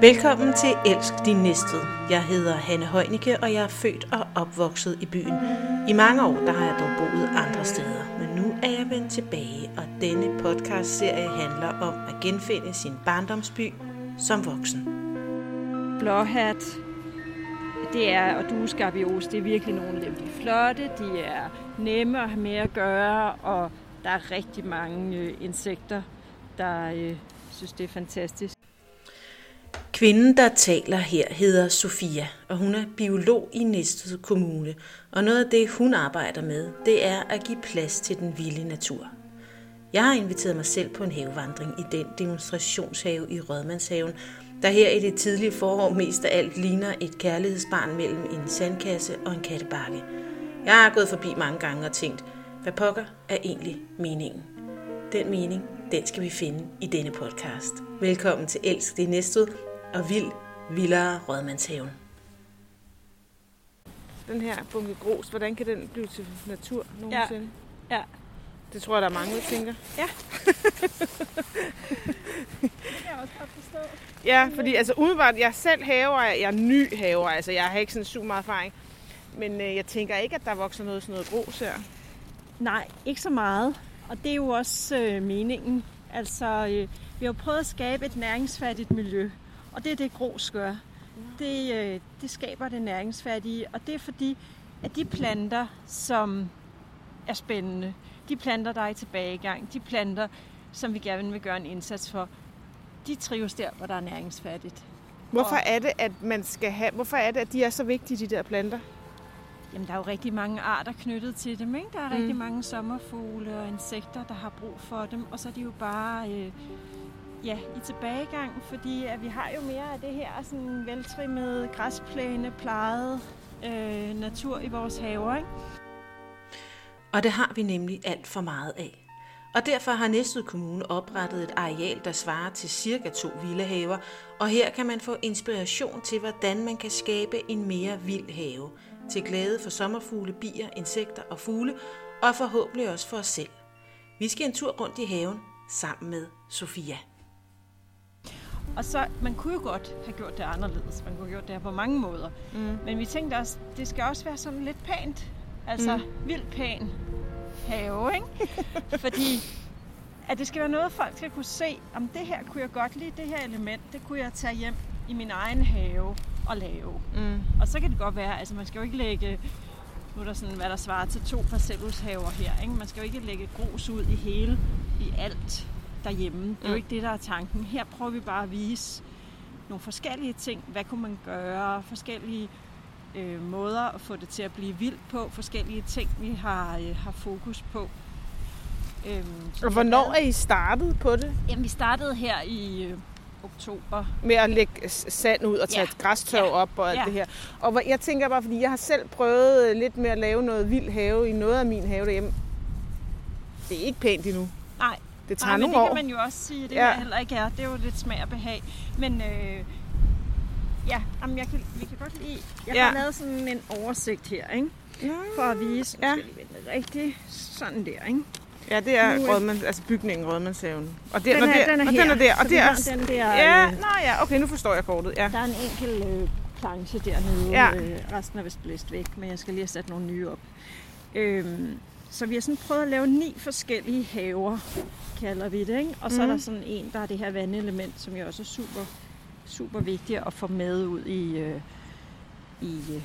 Velkommen til Elsk din næste. Jeg hedder Hanne Heunicke, og jeg er født og opvokset i byen. I mange år der har jeg dog boet andre steder, men nu er jeg vendt tilbage, og denne podcast-serie handler om at genfinde sin barndomsby som voksen. Blåhat, det er, og dueskabios, det er virkelig nogle af dem, de er flotte, de er nemme at have med at gøre, og der er rigtig mange øh, insekter, der øh, synes, det er fantastisk. Kvinden, der taler her, hedder Sofia, og hun er biolog i Næstved Kommune. Og noget af det, hun arbejder med, det er at give plads til den vilde natur. Jeg har inviteret mig selv på en havevandring i den demonstrationshave i Rødmandshaven, der her i det tidlige forår mest af alt ligner et kærlighedsbarn mellem en sandkasse og en kattebakke. Jeg har gået forbi mange gange og tænkt, hvad pokker er egentlig meningen? Den mening, den skal vi finde i denne podcast. Velkommen til Elsk det Næstved og Vild Vildere Rødmandshaven. Den her bunke grus, hvordan kan den blive til natur nogensinde? Ja. Det tror jeg, der er mange, der tænker. Ja. det kan jeg også godt forstå. Ja, fordi altså umiddelbart, jeg selv haver, jeg er ny haver, altså jeg har ikke sådan super meget erfaring. Men øh, jeg tænker ikke, at der vokser noget sådan noget grus her. Nej, ikke så meget. Og det er jo også øh, meningen. Altså, øh, vi har jo prøvet at skabe et næringsfattigt miljø. Og det er det, grus gør. Det, øh, det skaber det næringsfattige. Og det er fordi, at de planter, som er spændende, de planter, der er i tilbagegang, de planter, som vi gerne vil gøre en indsats for, de trives der, hvor der er næringsfattigt. Hvorfor er det, at man skal have, hvorfor er det, at de er så vigtige, de der planter? Jamen, der er jo rigtig mange arter knyttet til dem, ikke? Der er mm. rigtig mange sommerfugle og insekter, der har brug for dem, og så er de jo bare øh, ja, i tilbagegang, fordi at vi har jo mere af det her sådan veltrimmede, græsplæne, plejede øh, natur i vores haver, ikke? Og det har vi nemlig alt for meget af. Og derfor har Næstved Kommune oprettet et areal, der svarer til cirka to villahaver, og her kan man få inspiration til, hvordan man kan skabe en mere vild have, til glæde for sommerfugle, bier, insekter og fugle, og forhåbentlig også for os selv. Vi skal en tur rundt i haven sammen med Sofia. Og så, man kunne jo godt have gjort det anderledes. Man kunne have gjort det her på mange måder. Mm. Men vi tænkte også, det skal også være sådan lidt pænt. Altså, mm. vildt pæn have, ikke? Fordi at det skal være noget, folk skal kunne se, om det her kunne jeg godt lide, det her element, det kunne jeg tage hjem i min egen have og lave. Mm. Og så kan det godt være, altså man skal jo ikke lægge, nu er der sådan, hvad der svarer til to parcelhushaver her, ikke? man skal jo ikke lægge grus ud i hele, i alt derhjemme. Det er jo ikke det, der er tanken. Her prøver vi bare at vise nogle forskellige ting. Hvad kunne man gøre? Forskellige øh, måder at få det til at blive vildt på. Forskellige ting, vi har, øh, har fokus på. Øhm, Og hvornår er I startet på det? Jamen, vi startede her i øh, oktober. Med at lægge sand ud og tage Ja. ja. græstørv Ja. op og alt Ja. det her. Og hvor- jeg tænker bare, fordi jeg har selv prøvet øh, lidt med at lave noget vild have i noget af min have derhjemme. Det er ikke pænt endnu. Nej, Det tager Nej, men nogle det år. kan man jo også sige, det Ja. ja. heller ikke er. Det er jo lidt smag og behag. Men øh, ja, jamen, jeg kan, vi kan godt lide... Jeg Ja. har lavet sådan en oversigt her, ikke? For at vise, Ja. ja. rigtig sådan der, ikke? Ja, det er Nu er- Rødmans, altså bygningen Rødmandshaven. Og, der, Den er, der, den er og her. den er der. Og det er den der, Ja, øh, nå ja, okay, nu forstår jeg kortet. Ja. Der er en enkelt øh, planche dernede. Ja. Øh, resten er vist blæst væk, men jeg skal lige have sat nogle nye op. Øhm, så vi har sådan prøvet at lave ni forskellige haver, kalder vi det. Ikke? Og så mm. er der Mhm. sådan en, der er det her vandelement, som jo også er super, super vigtigt at få med ud i, øh, i, øh,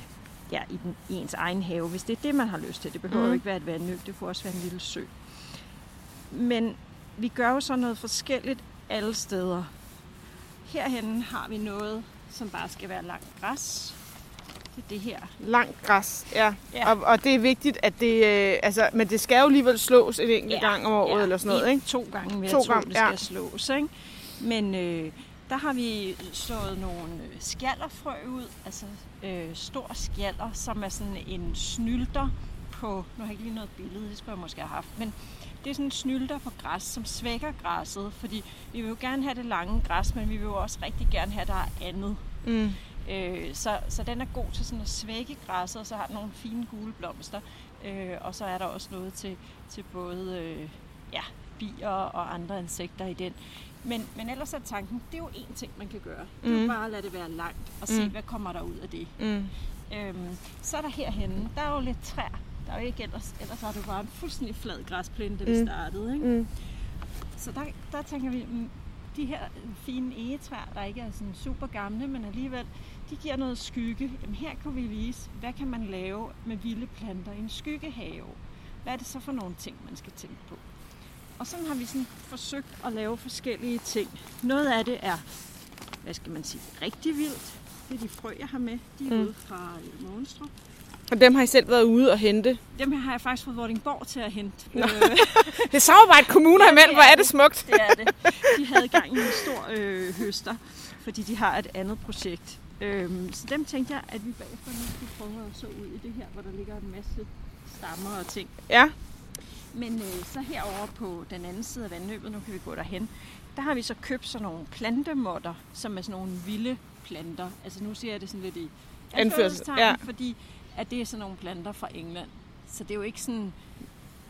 ja, i, den, i ens egen have, hvis det er det, man har lyst til. Det behøver mm. Jo ikke være et vandløb, det kunne også være en lille sø. Men vi gør jo så noget forskelligt alle steder. Herhenne har vi noget, som bare skal være langt græs. Det er det her. Langt græs, ja. Ja. Og, og det er vigtigt, at det... Øh, altså, men det skal jo alligevel slås en enkelt Ja, gang om året ja, eller sådan noget, ikke? To gange vil To gange, det skal ja. slås. Ikke? Men øh, der har vi slået nogle skjallerfrø ud, altså øh, stor skjaller, som er sådan en snylter på, nu har jeg ikke lige noget billede, det skulle jeg måske have haft, men det er sådan en snylter på græs, som svækker græsset, fordi vi vil jo gerne have det lange græs, men vi vil jo også rigtig gerne have, at der er andet. Mm. Øh, så, så den er god til sådan at svække græsset, og så har den nogle fine gule blomster. Øh, og så er der også noget til, til både øh, ja, bier og andre insekter i den. Men, men ellers er tanken, det er jo én ting, man kan gøre. Det er jo Mm. bare at lade det være langt og se, Mm. hvad kommer der ud af det. Mm. Øhm, så er der herhenne, der er jo lidt træer. Der er jo ikke ellers, ellers det jo bare en fuldstændig flad græsplæne, da vi Mm. startede. Ikke? Mm. Så der, der tænker vi, mm, de her fine egetræer, der ikke er sådan super gamle, men alligevel, de giver noget skygge. Jamen her kunne vi vise, hvad kan man lave med vilde planter i en skyggehave? Hvad er det så for nogle ting, man skal tænke på? Og sådan har vi sådan forsøgt at lave forskellige ting. Noget af det er, hvad skal man sige, rigtig vildt. Det er de frø, jeg har med. De er Mm. ude fra øh, Mogenstrup. Og dem har I selv været ude og hente. Dem her har jeg faktisk fået Vordingborg til at hente. Øh, Det er samarbejde kommuner imellem. Hvor er det smukt. Det er det. De havde gang i en stor øh, høster, fordi de har et andet projekt. Øhm, så dem tænkte jeg, at vi bagefter nu skulle prøve at så ud i det her, hvor der ligger en masse stammer og ting. Ja. Men øh, så herover på den anden side af vandløbet, nu kan vi gå derhen, der har vi så købt sådan nogle plantemotter, som er sådan nogle vilde planter. Altså nu siger jeg det sådan lidt i Anførsel, anførselstegn, ja. fordi at det er sådan nogle planter fra England. Så det er jo ikke sådan,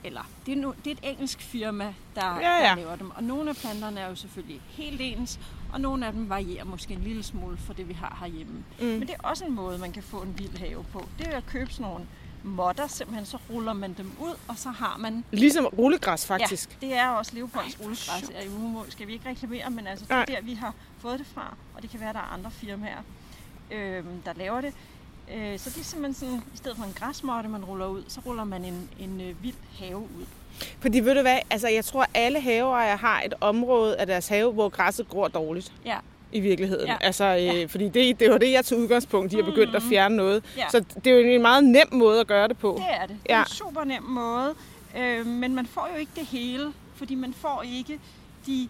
eller det er, no, det er et engelsk firma, der, Ja, ja. der laver dem. Og nogle af planterne er jo selvfølgelig helt ens, og nogle af dem varierer måske en lille smule fra det, vi har herhjemme. Mm. Men det er også en måde, man kan få en vild have på. Det er at købe sådan nogle motter, simpelthen så ruller man dem ud, og så har man Ligesom rullegræs, faktisk. Ja, det er også Leopolds rullegræs. Ja, nu skal vi ikke reklamere, men altså, det er der, vi har fået det fra. Og det kan være, der er andre firmaer, øh, der laver det. Øh, så det er simpelthen sådan, i stedet for en græsmotte, man ruller ud, så ruller man en, en øh, vild have ud. Fordi ved du hvad, altså jeg tror alle haveejere har et område af deres have, hvor græsset gror dårligt Ja, i virkeligheden. Ja. Altså, øh, Ja. fordi det, det var det, jeg tog udgangspunkt i at begyndt at Mhm. fjerne noget. Ja. Så det er jo en meget nem måde at gøre det på. det er det. Det er Ja. en super nem måde. Øh, men man får jo ikke det hele, fordi man får ikke de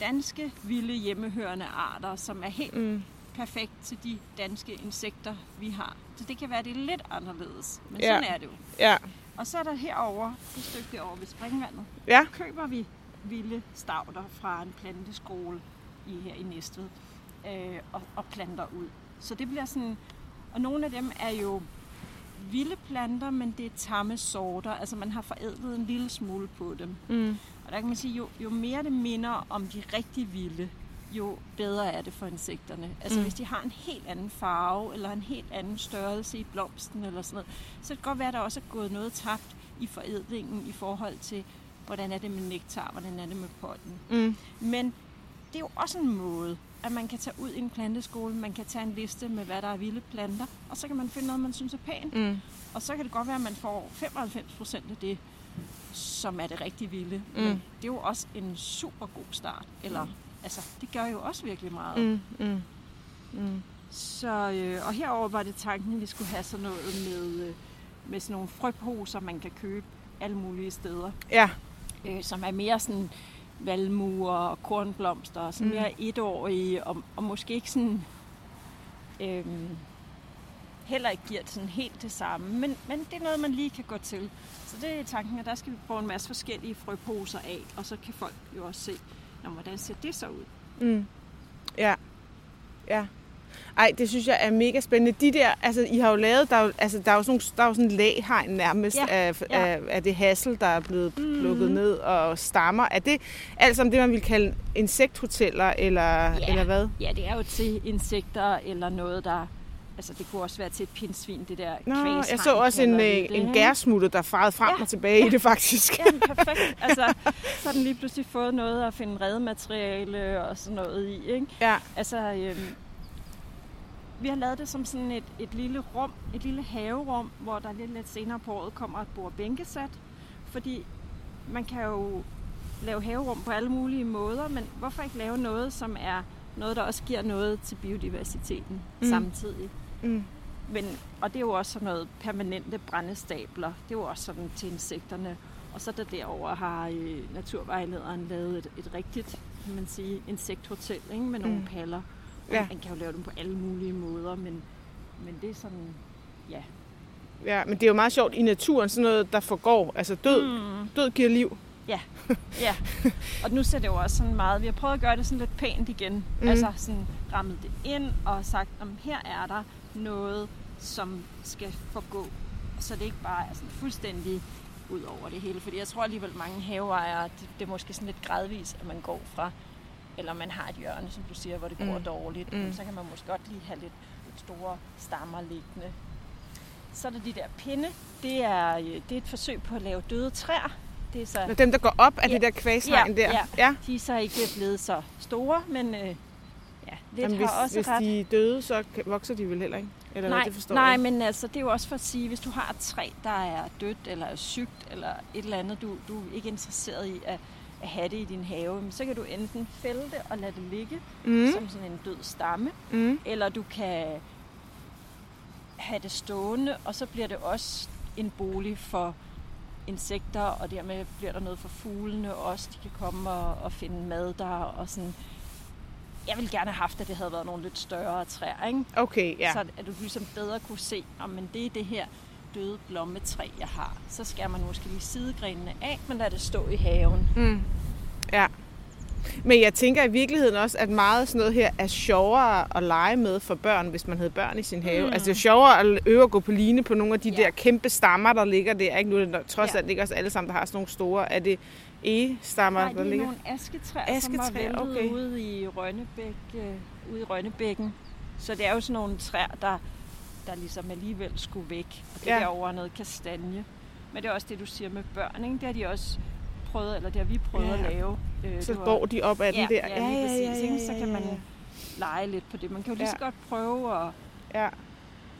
danske vilde hjemmehørende arter, som er helt Mm. Perfekt til de danske insekter, vi har. Så det kan være, det er lidt anderledes. Men Ja. sådan er det jo. Ja. Og så er der herover et stykke derovre ved springvandet. Ja. Køber vi vilde stavter fra en planteskole i, her i Næstved øh, og, og planter ud. Så det bliver sådan... Og nogle af dem er jo vilde planter, men det er tamme sorter. Altså man har forædlet en lille smule på dem. Mm. Og der kan man sige, jo, jo mere det minder om de rigtig vilde, jo bedre er det for insekterne. Altså Mm. mm. hvis de har en helt anden farve, eller en helt anden størrelse i blomsten, eller sådan noget, så kan det godt være, at der også er gået noget tabt i forædlingen i forhold til, hvordan er det med nektar, hvordan er det med pollen. Mm. Men det er jo også en måde, at man kan tage ud i en planteskole, man kan tage en liste med, hvad der er vilde planter, og så kan man finde noget, man synes er pænt. Mm. Og så kan det godt være, at man får 95 procent af det, som er det rigtig vilde. Mm. Men det er jo også en super god start. Eller, altså, det gør jo også virkelig meget. Mm. Mm. Mm. Så, øh, og herover var det tanken, at vi skulle have sådan noget med, øh, med sådan nogle frøposer, man kan købe alle mulige steder. Ja. Øh, som er mere sådan valmuer og kornblomster, og sådan Mm. mere etårige, og, og måske ikke sådan... Øh, heller ikke giver sådan helt det samme, men, men det er noget, man lige kan gå til. Så det er tanken, at der skal vi prøve en masse forskellige frøposer af, og så kan folk jo også se, Nå, hvordan ser det så ud. Mm. Ja. Ja. Ej, det synes jeg er mega spændende. De der, altså, I har jo lavet, der er jo, altså, der er jo sådan, der er jo sådan en læhegn nærmest Ja, af, ja. af, af, det hassel, der er blevet Mhm. plukket ned og stammer. Er det alt sammen det, man vil kalde insekthoteller, eller, Ja. eller hvad? Ja, det er jo til insekter eller noget, der... Altså, det kunne også være til et pindsvin, det der Nå, jeg så også en, vi øh, det, en gærsmutte, der farede frem Ja, og tilbage i det faktisk. Ja, perfekt. Altså, så har den lige pludselig fået noget at finde redemateriale og sådan noget i, ikke? Ja. Altså, øhm, vi har lavet det som sådan et, et lille rum, et lille haverum, hvor der lidt, lidt senere på året kommer et bord bænkesæt. Fordi man kan jo lave haverum på alle mulige måder, men hvorfor ikke lave noget, som er noget, der også giver noget til biodiversiteten mm. samtidig? Mm. Men, og det er jo også sådan noget permanente brændestabler. Det er jo også sådan til insekterne. Og så der derover har øh, naturvejlederen lavet et, et rigtigt, kan man sige, insekthotel ikke? med nogle Mm. paller. Ja. Man kan jo lave dem på alle mulige måder, men, men det er sådan, ja. Ja, men det er jo meget sjovt i naturen, sådan noget, der forgår. Altså død, Mm. død giver liv. Ja, og nu ser det jo også sådan meget, vi har prøvet at gøre det sådan lidt pænt igen. Mm. Altså sådan rammet det ind og sagt, om her er der noget, som skal forgå. Så det ikke bare er sådan fuldstændig ud over det hele. Fordi jeg tror alligevel mange haveejere, det, det er måske sådan lidt gradvist, at man går fra, eller man har et hjørne, som du siger, hvor det går Mm. dårligt. Mm. Så kan man måske godt lige have lidt, lidt store stammer liggende. Så er der de der pinde. Det er, øh, det er et forsøg på at lave døde træer. Det er så, Når dem, der går op af Ja. det der kvæshegn Ja, der. ja. ja. de er så ikke blevet så store, men øh, ja, lidt Jamen, har hvis, også hvis ret. de er døde, så vokser de vel heller ikke? Eller hvad, nej, det forstår nej, jeg. men altså, det er jo også for at sige, hvis du har et træ, der er dødt eller er sygt, eller et eller andet, du, du er ikke interesseret i at, at have det i din have, så kan du enten fælde det og lade det ligge mm. som sådan en død stamme, Mm. eller du kan have det stående, og så bliver det også en bolig for insekter, og dermed bliver der noget for fuglene også. De kan komme og, og finde mad der, og sådan... Jeg ville gerne have haft, at det havde været nogle lidt større træer, ikke? Okay, ja. så at du ligesom bedre kunne se, om men det er det her døde blommetræ, jeg har. Så skærer man måske lige sidegrenene af, men lader det stå i haven. Mm. Ja. Men jeg tænker i virkeligheden også, at meget sådan noget her er sjovere at lege med for børn, hvis man havde børn i sin have. Mm. Altså det er sjovere at øve at gå på line på nogle af de Ja. der kæmpe stammer, der ligger der. Ikke nu er det trods Ja. alt ikke os alle sammen, der har sådan nogle store. Er det e-stammer, Nej, der det er ligger? nogle asketræer, som var Asketræer, væltet okay. ude i Rønnebæk, øh, ude i Rønnebækken. Så det er jo sådan nogle træer, der, der ligesom alligevel skulle væk. Og det ja. derovre er noget kastanje. Men det er også det, du siger med børn, ikke? Det har de også prøvet, eller det har vi prøvet Ja. at lave. Øh, Så går de op ad den ja, der. Ja, lige præcis. ikke? Så kan man ja. lege lidt på det. Man kan jo lige Ja. så godt prøve at... ja.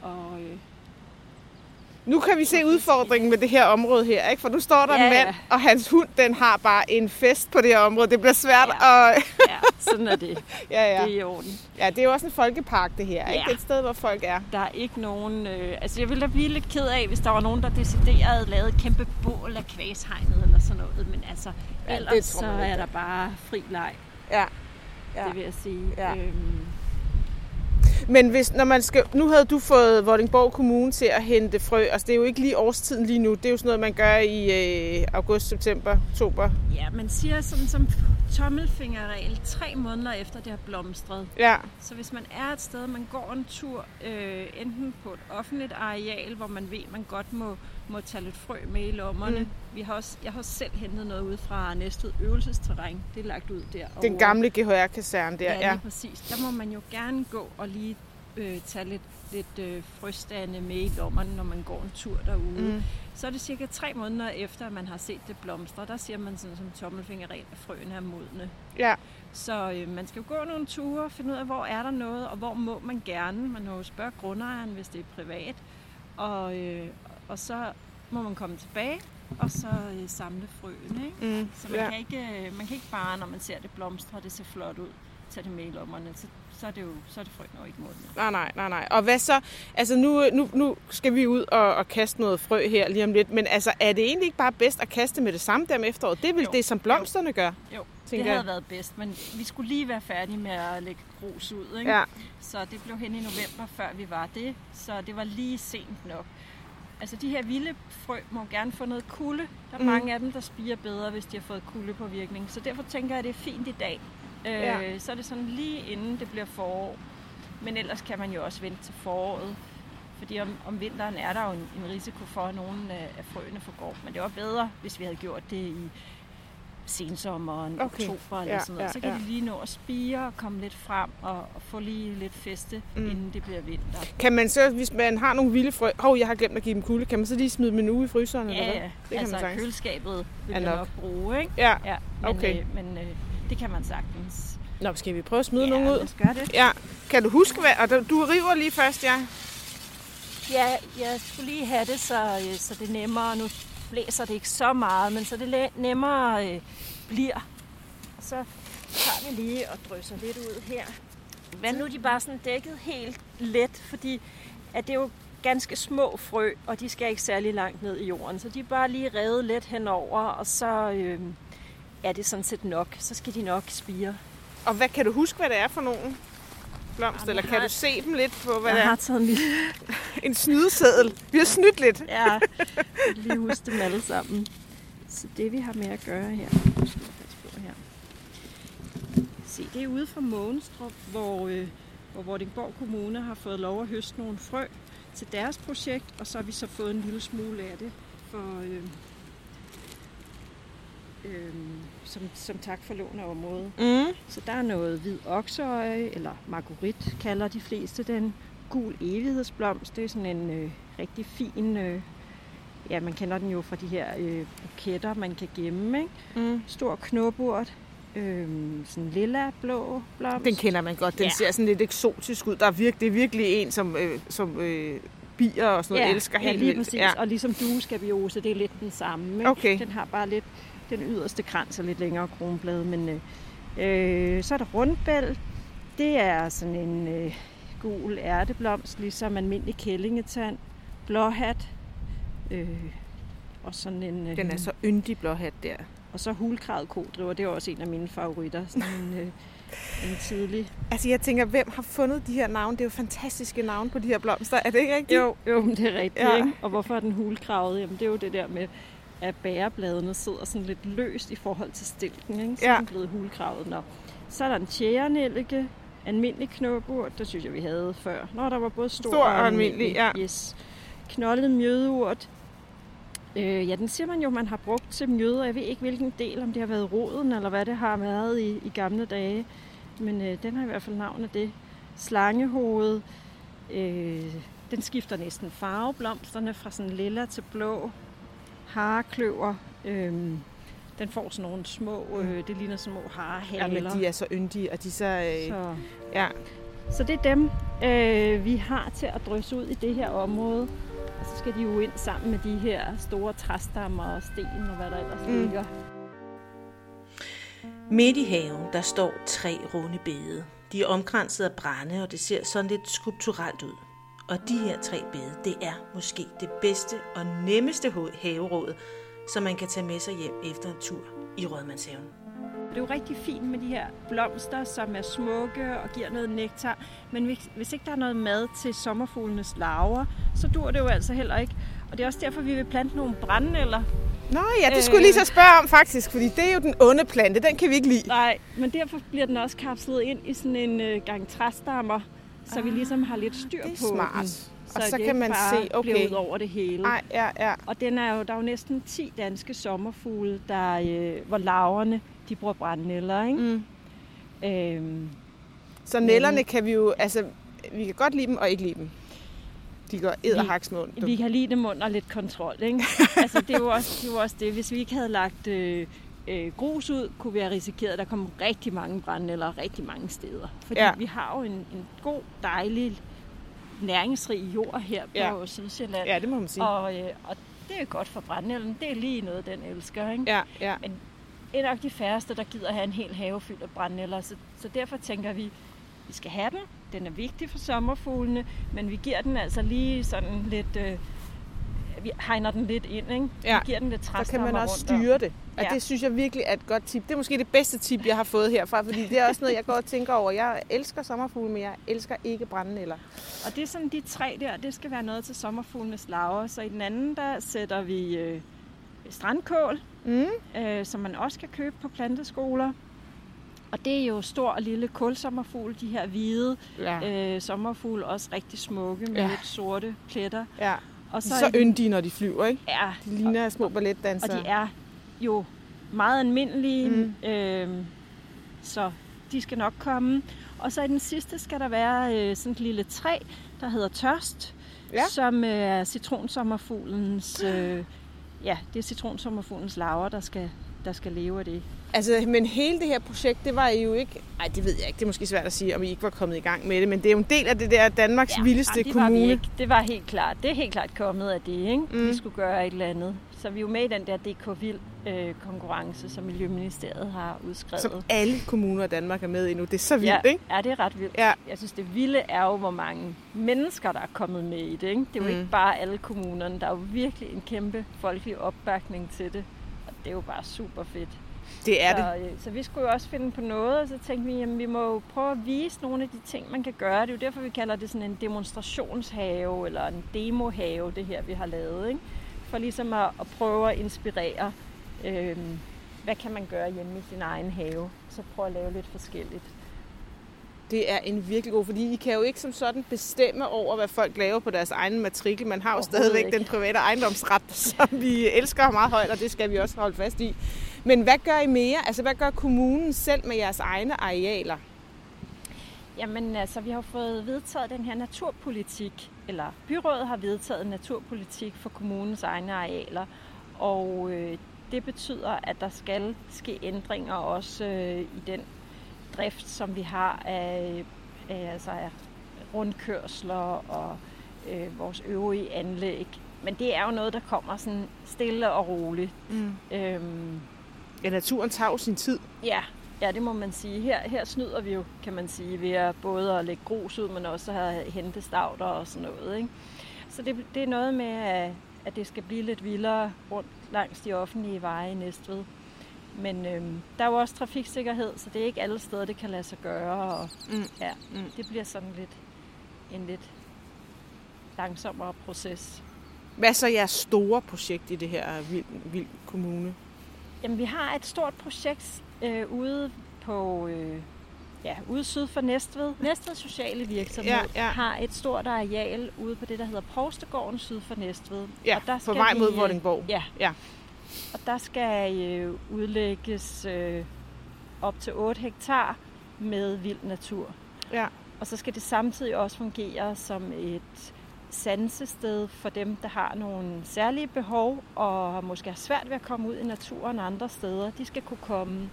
Og, øh, Nu kan vi se udfordringen med det her område her, ikke? For nu står der Ja, en mand, ja. og hans hund, den har bare en fest på det her område. Det bliver svært Ja. at... ja, sådan er det. ja, ja. Det er i orden. ja, det er jo også en folkepark, det her, ikke? Ja. Det er et sted, hvor folk er. Der er ikke nogen... Øh, altså, jeg ville da blive lidt ked af, hvis der var nogen, der decideret lavede et kæmpe bål af kvæshegnet eller sådan noget. Men altså, Ja, ellers så er der der bare fri leg, Ja. ja. det vil jeg sige. Ja. Øhm, Men hvis, når man skal, nu havde du fået Vordingborg Kommune til at hente frø. Altså, det er jo ikke lige årstiden lige nu. Det er jo sådan noget, man gør i øh, august, september, oktober. ja, man siger sådan som tommelfingerregel tre måneder efter det har blomstret. Ja, Så hvis man er et sted, man går en tur, øh, enten på et offentligt areal, hvor man ved, man godt må, må tage lidt frø med i lommerne. Mm. Vi har også, jeg har også selv hentet noget ud fra Næstved øvelsesterræn. Det er lagt ud der. den gamle GHR-kaserne der. Ja, Ja, lige præcis. Der må man jo gerne gå og lige øh, tage lidt, lidt øh, frøstande med i lommerne, når man går en tur derude. Mm. Så er det cirka tre måneder efter, at man har set det blomstre. Der siger man sådan som tommelfingerregel, at frøene er modne. ja. Så øh, man skal jo gå nogle ture, finde ud af, hvor er der noget, og hvor må man gerne. Man må jo spørge grundejeren, hvis det er privat. Og, øh, og så må man komme tilbage, og så øh, samle frøene. Ikke? Mm. Så man, ja. kan ikke, øh, man kan ikke bare, når man ser det blomstre, og det ser flot ud, tage det med i lommerne. Så, så er det jo så er det frøene jo ikke modne. Nej, nej, nej, nej. Og hvad så? Altså, nu, nu, nu skal vi ud og, og kaste noget frø her lige om lidt. Men altså, er det egentlig ikke bare bedst at kaste med det samme der om efteråret? Det er vel Jo. det, som blomsterne gør? Jo, det havde jeg. været bedst, men vi skulle lige være færdige med at lægge grus ud. Ikke? Ja. Så det blev hen i november, før vi var det. Så det var lige sent nok. Altså de her vilde frø må gerne få noget kulde. Der er Mm. mange af dem, der spiger bedre, hvis de har fået kuldepåvirkning. Så derfor tænker jeg, at det er fint i dag. Øh, Ja. Så er det sådan lige inden det bliver forår. Men ellers kan man jo også vente til foråret. Fordi om, om vinteren er der jo en, en risiko for, at nogle af, af frøene forgår. Men det var bedre, hvis vi havde gjort det i sensommeren, Okay. oktober eller Ja, sådan noget. ja, Så kan ja. de lige nå at spire og komme lidt frem og, og få lige lidt feste, Mm. inden det bliver vinter. Kan man så, hvis man har nogle vilde frø... Hov, jeg har glemt at give dem kulde. Kan man så lige smide dem en uge i fryseren? eller Ja, hvad? ja. Det kan altså man sagtens. køleskabet vil jeg nok. nok bruge, ikke? Ja. Ja, men, Okay. øh, men øh, det kan man sagtens. Nå, skal vi prøve at smide ja, nogen ud? os gøre det. Ja. Kan du huske, hvad... Og du- du river lige først, ja. Ja, jeg skulle lige have det, så, øh, så det er nemmere. Nu blæser det ikke så meget, men så det nemmere øh, bliver. Så tager vi lige og drysser lidt ud her. Hvad nu er de bare sådan dækket helt let, fordi at det er jo ganske små frø, og de skal ikke særlig langt ned i jorden. Så de er bare lige revet let henover, og så øh, er det sådan set nok. Så skal de nok spire. Og hvad kan du huske, hvad det er for nogen Jamen, Eller kan har- du se dem lidt på, hvad jeg det er? har taget en lille... En snydeseddel. Vi har snydt lidt. Ja, lige huske dem alle sammen. Så det vi har med at gøre her, nu skal vi på her. Se, det er ude fra Mågenstrup, hvor, øh, hvor Vordingborg Kommune har fået lov at høste nogle frø til deres projekt, og så har vi så fået en lille smule af det for, øh, øh, som, som tak for lån af området. Mm. Så der er noget hvid okseøje, eller marguerit kalder de fleste den. Gul evighedsblomst, det er sådan en øh, rigtig fin, øh, ja man kender den jo fra de her øh, buketter, man kan gemme, ikke? Mm. Stor knopurt, øh, sådan lilla blå blomst. Den kender man godt. Den Ja. ser sådan lidt eksotisk ud. Der er virkelig, det er virkelig en, som, øh, som øh, bier og sådan noget ja, elsker ja, helt lige vildt. præcis. Ja. Og ligesom dueskabiose, det er lidt den samme. Ikke? Okay. Den har bare lidt, den yderste krans og lidt længere kronblade. Men, øh, øh, så er der rundbæl. Det er sådan en øh, gul ærteblomst, ligesom almindelig kællingetand. Blåhat. Øh, og sådan en... Øh, Den er så yndig blåhat der. Og så hulkravet kodriver, det er også en af mine favoritter. Sådan en, øh, en tidlig... Altså jeg tænker, hvem har fundet de her navne? Det er jo fantastiske navne på de her blomster. Er det ikke rigtigt? Jo, jo, det er rigtigt, ja. ikke? Og hvorfor er den hulkravet? Jamen, det er jo det der med, at bærebladene sidder sådan lidt løst i forhold til stilken, ikke? Så Ja. er den blevet hulkravet. Nå. Så er der en tjærenellike, almindelig knopurt, det synes jeg, vi havde før. Når der var både stor, Stor og almindelig, ja. Yes. Knoldet mjødeurt. Øh, ja, den siger man jo, man har brugt til mjøder. Jeg ved ikke, hvilken del, om det har været roden, eller hvad det har været i, i gamle dage. Men øh, den har i hvert fald navn af det. Slangehoved. Øh, den skifter næsten farve, blomsterne fra sådan lilla til blå. Harekløver. Øh, den får sådan nogle små, øh, det ligner små harehaler. Mm. Jamen, de er så yndige, og de er så... Øh, så, ja. så det er dem, øh, vi har til at drysse ud i det her område. Og så skal de jo ind sammen med de her store træstammer og sten og hvad der ellers Mm. mm. ligger. Midt i haven, der står tre runde bede. De er omkranset af brænde, og det ser sådan lidt skulpturelt ud. Og de her tre bede, det er måske det bedste og nemmeste haveråd, som man kan tage med sig hjem efter en tur i Rødmandshaven. Det er jo rigtig fint med de her blomster, som er smukke og giver noget nektar. Men hvis, hvis ikke der er noget mad til sommerfuglenes larver, så dur det jo altså heller ikke. Og det er også derfor, vi vil plante nogle brændenælder. Nå ja, det skulle jeg lige så spørge om faktisk, fordi det er jo den onde plante, den kan vi ikke lide. Nej, men derfor bliver den også kapslet ind i sådan en øh, gang træstammer, så vi ligesom har lidt styr Ah, det er på smart. den. Og Så, så det kan man bare se, okay. bliver ud over det hele. Nej, ja, ja. Og den er jo, der er jo næsten 10 danske sommerfugle, der, øh, hvor larverne de bruger brændenælder. Ikke? Mm. Øhm, Så nælderne kan vi jo, altså, vi kan godt lide dem og ikke lide dem. De går edderhaksmål. vi kan lide dem under lidt kontrol. Ikke? altså, det, er jo også, det er jo også det. Hvis vi ikke havde lagt øh, øh, grus ud, kunne vi have risikeret, at der kom rigtig mange brændenælder rigtig mange steder. Fordi Ja. vi har jo en, en god, dejlig, næringsrig jord her på Ja. Sydsjælland. Ja, det må man sige. Og, øh, og det er godt for brændenælden. Det er lige noget, den elsker. Ikke? Ja, ja. Det er nok de færreste, der gider have en hel have fyldt af brændenælder. Så, så derfor tænker vi, vi skal have den. Den er vigtig for sommerfuglene, men vi giver den altså lige sådan lidt... Øh, vi hegner den lidt ind, ikke? Ja, Vi giver den lidt Så kan træstammer man også styre det. Og Ja. det synes jeg virkelig er et godt tip. Det er måske det bedste tip, jeg har fået herfra, fordi det er også noget, jeg går og tænker over. Jeg elsker sommerfugle, men jeg elsker ikke brændenælder. Og det er sådan, de tre der, det skal være noget til sommerfuglenes larver. Så i den anden, der sætter vi øh, strandkål, Mm. øh, som man også kan købe på planteskoler. Og det er jo stor og lille kulsommerfugl, de her hvide Ja. øh, sommerfugle, også rigtig smukke med ja. lidt sorte pletter. ja. Og så de- yndige, når de flyver, ikke? Ja, De ligner små og balletdansere. de er jo meget almindelige, Mm. øh, så de skal nok komme. Og så i den sidste skal der være øh, sådan et lille træ, der hedder tørst, Ja. som øh, er citronsommerfuglens, øh, ja, det er citronsommerfuglens larver, der skal, der skal leve af det. Altså, men hele det her projekt, det var I jo ikke... Nej, det ved jeg ikke. Det er måske svært at sige, om I ikke var kommet i gang med det. Men det er jo en del af det der Danmarks ja, vildeste jamen, det var vi kommune. ikke. Det var helt klart. Det er helt klart kommet af det, ikke? Mm. Vi skulle gøre et eller andet. Så vi er jo med i den der DK Vild øh, konkurrence, som Miljøministeriet har udskrevet. Som alle kommuner i Danmark er med i nu. Det er så vildt, ja, ikke? Ja, det er ret vildt. Ja. Jeg synes, det vilde er jo, hvor mange mennesker, der er kommet med i det. Ikke? Det er jo mm. ikke bare alle kommunerne. Der er jo virkelig en kæmpe folkelig opbakning til det. Og det er jo bare super fedt. Det er så, det. øh, så vi skulle jo også finde på noget, og så tænkte vi, at vi må jo prøve at vise nogle af de ting, man kan gøre. Det er jo derfor, vi kalder det sådan en demonstrationshave, eller en demohave, det her, vi har lavet. Ikke? For ligesom at, at prøve at inspirere, øh, hvad kan man gøre hjemme i sin egen have. Så prøve at lave lidt forskelligt. Det er en virkelig god, fordi I kan jo ikke som sådan bestemme over, hvad folk laver på deres egen matrikel. Man har jo stadigvæk ikke. den private ejendomsret, som vi elsker meget højt, og det skal vi også holde fast i. Men hvad gør I mere? Altså, hvad gør kommunen selv med jeres egne arealer? Jamen altså, vi har fået vedtaget den her naturpolitik, eller byrådet har vedtaget naturpolitik for kommunens egne arealer, og øh, det betyder, at der skal ske ændringer også øh, i den drift, som vi har af, af, altså af rundkørsler og øh, vores øvrige anlæg. Men det er jo noget, der kommer sådan stille og roligt. Mm. Øhm, ja, naturen tager jo sin tid. Ja, ja, det må man sige. Her, her snyder vi jo, kan man sige, ved at både at lægge grus ud, men også at have hentestavter og sådan noget. Ikke? Så det, det er noget med, at, at det skal blive lidt vildere rundt langs de offentlige veje i Næstved. Men øhm, der er jo også trafiksikkerhed, så det er ikke alle steder, det kan lade sig gøre. Og, mm. Ja, mm. Det bliver sådan lidt en lidt langsommere proces. Hvad er så jeres store projekt i det her Vild, Vild Kommune? Jamen, vi har et stort projekt øh, ude på øh, ja, ude syd for Næstved. Næstved Sociale Virksomhed ja, ja. har et stort areal ude på det, der hedder Provstegården syd for Næstved. Ja, og der på vej mod Vordingborg. Ja. ja. Og der skal øh, udlægges øh, op til 8 hektar med vild natur. Ja. Og så skal det samtidig også fungere som et sansested for dem, der har nogle særlige behov og måske har svært ved at komme ud i naturen andre steder. De skal kunne komme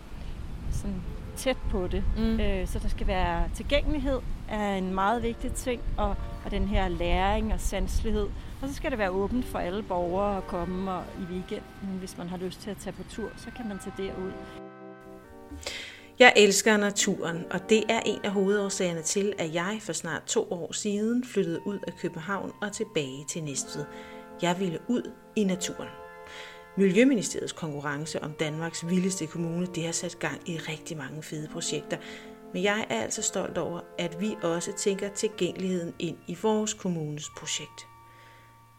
sådan tæt på det. Mm. Øh, så der skal være tilgængelighed er en meget vigtig ting, og, og den her læring og sanselighed. Og så skal det være åbent for alle borgere at komme og i weekenden, hvis man har lyst til at tage på tur, så kan man tage derud. Jeg elsker naturen, og det er en af hovedårsagerne til, at jeg for snart to år siden flyttede ud af København og tilbage til Næstved. Jeg ville ud i naturen. Miljøministeriets konkurrence om Danmarks vildeste kommune, det har sat gang i rigtig mange fede projekter. Men jeg er altså stolt over, at vi også tænker tilgængeligheden ind i vores kommunes projekt.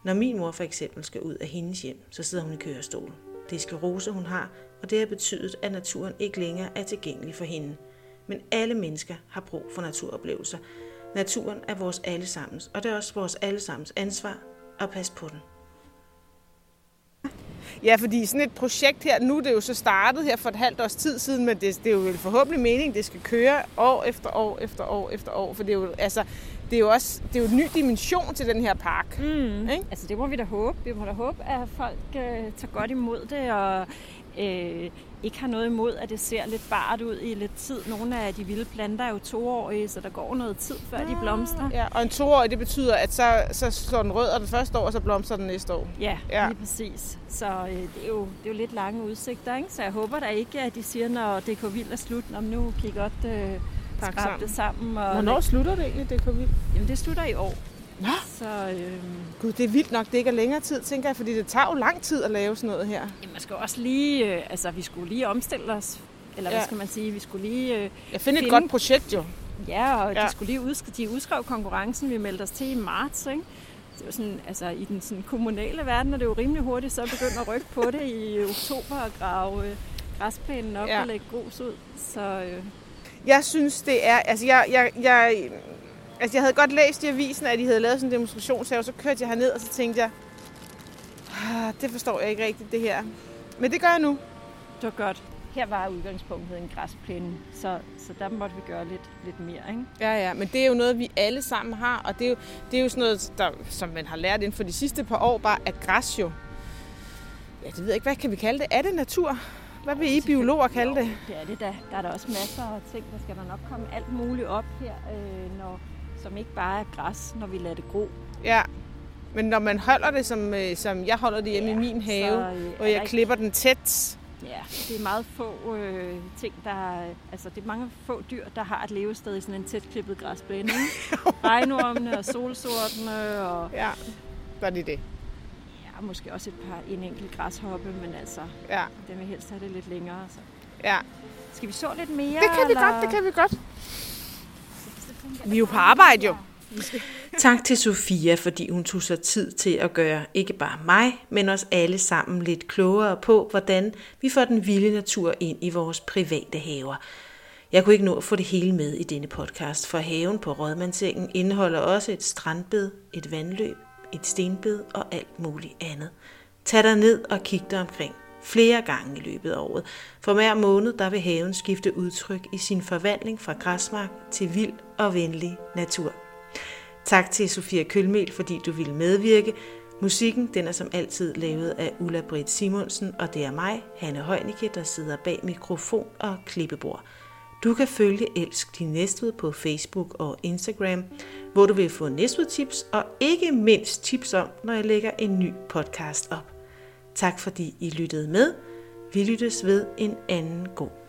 Når min mor for eksempel skal ud af hendes hjem, så sidder hun i kørestol. Det er sklerose, hun har, og det har betydet, at naturen ikke længere er tilgængelig for hende. Men alle mennesker har brug for naturoplevelser. Naturen er vores allesammens, og det er også vores allesammens ansvar at passe på den. Ja, fordi sådan et projekt her, nu er det jo så startet her for et halvt års tid siden, men det, det er jo forhåbentlig meningen, det skal køre år efter år efter år efter år, for det er jo, altså, det er jo også det er jo en ny dimension til den her park. Mm. Ikke? Altså det må vi da håbe. Vi må da håbe, at folk øh, tager godt imod det, og øh, ikke har noget imod, at det ser lidt bart ud i lidt tid. Nogle af de vilde planter er jo toårige, så der går noget tid, før de blomstrer. Ja, og en toårig, det betyder, at så, så slår den rød og det første år, og så blomstrer den næste år. Ja, ja. lige præcis. Så øh, det, er jo, det er jo lidt lange udsigter, ikke? Så jeg håber da ikke, at de siger, når DK Vild er slut, om nu kan I godt øh, skrabe det sammen. Og Hvornår slutter det egentlig, DK Vild? Jamen, det slutter i år. Nå. Så, øhm, Gud, det er vildt nok, det ikke er længere tid, tænker jeg, fordi det tager jo lang tid at lave sådan noget her. Jamen, man skal også lige, øh, altså vi skulle lige omstille os, eller ja. hvad skal man sige, vi skulle lige... Øh, jeg finder et godt projekt jo. Ja, og ja. de skulle lige udskrive, de udskrev konkurrencen, vi meldte os til i marts, ikke? Det var sådan, altså i den sådan, kommunale verden er det jo rimelig hurtigt, så begynder at rykke på det i oktober og grave øh, græsplænen op ja. og lægge grus ud. Så, øh. Jeg synes, det er, altså jeg, jeg, jeg Altså, jeg havde godt læst i avisen, at de havde lavet sådan en demonstrationshave, så kørte jeg herned, og så tænkte jeg, ah, det forstår jeg ikke rigtigt, det her. Men det gør jeg nu. Det var godt. Her var udgangspunktet en græsplæne, så, så der måtte vi gøre lidt, lidt mere. Ikke? Ja, ja, men det er jo noget, vi alle sammen har, og det er jo, det er jo sådan noget, der, som man har lært inden for de sidste par år, bare at græs jo, ja, det ved jeg ikke, hvad kan vi kalde det? Er det natur? Hvad vil I biologer kalde det? det er det da. Der er der også masser af ting, der skal der nok komme alt muligt op her, øh, når, som ikke bare er græs, når vi lader det gro. Ja, men når man holder det, som, øh, som jeg holder det hjemme ja, i min have, så, øh, og jeg klipper ikke... den tæt. Ja, det er meget få øh, ting, der... Altså, det er mange få dyr, der har et levested i sådan en tæt klippet græsplæne. Regnormene og solsortene og... Ja, var det det. Ja, måske også et par, en enkelt græshoppe, men altså, ja. den vil helst have det lidt længere. Så. Ja. Skal vi så lidt mere? Det kan vi eller? godt, det kan vi godt. Vi er jo på arbejde jo. Tak til Sofia, fordi hun tog sig tid til at gøre ikke bare mig, men os alle sammen lidt klogere på, hvordan vi får den vilde natur ind i vores private haver. Jeg kunne ikke nå at få det hele med i denne podcast, for haven på Rådmandsengen indeholder også et strandbed, et vandløb, et stenbed og alt muligt andet. Tag dig ned og kig dig omkring. flere gange i løbet af året. For hver måned der vil haven skifte udtryk i sin forvandling fra græsmark til vild og venlig natur. Tak til Sofia Kølmel, fordi du ville medvirke. Musikken den er som altid lavet af Ulla Britt Simonsen, og det er mig, Hanne Højnicke, der sidder bag mikrofon og klippebord. Du kan følge Elsk din Næstved på Facebook og Instagram, hvor du vil få Næstved tips og ikke mindst tips om, når jeg lægger en ny podcast op. Tak fordi I lyttede med. Vi lyttes ved en anden god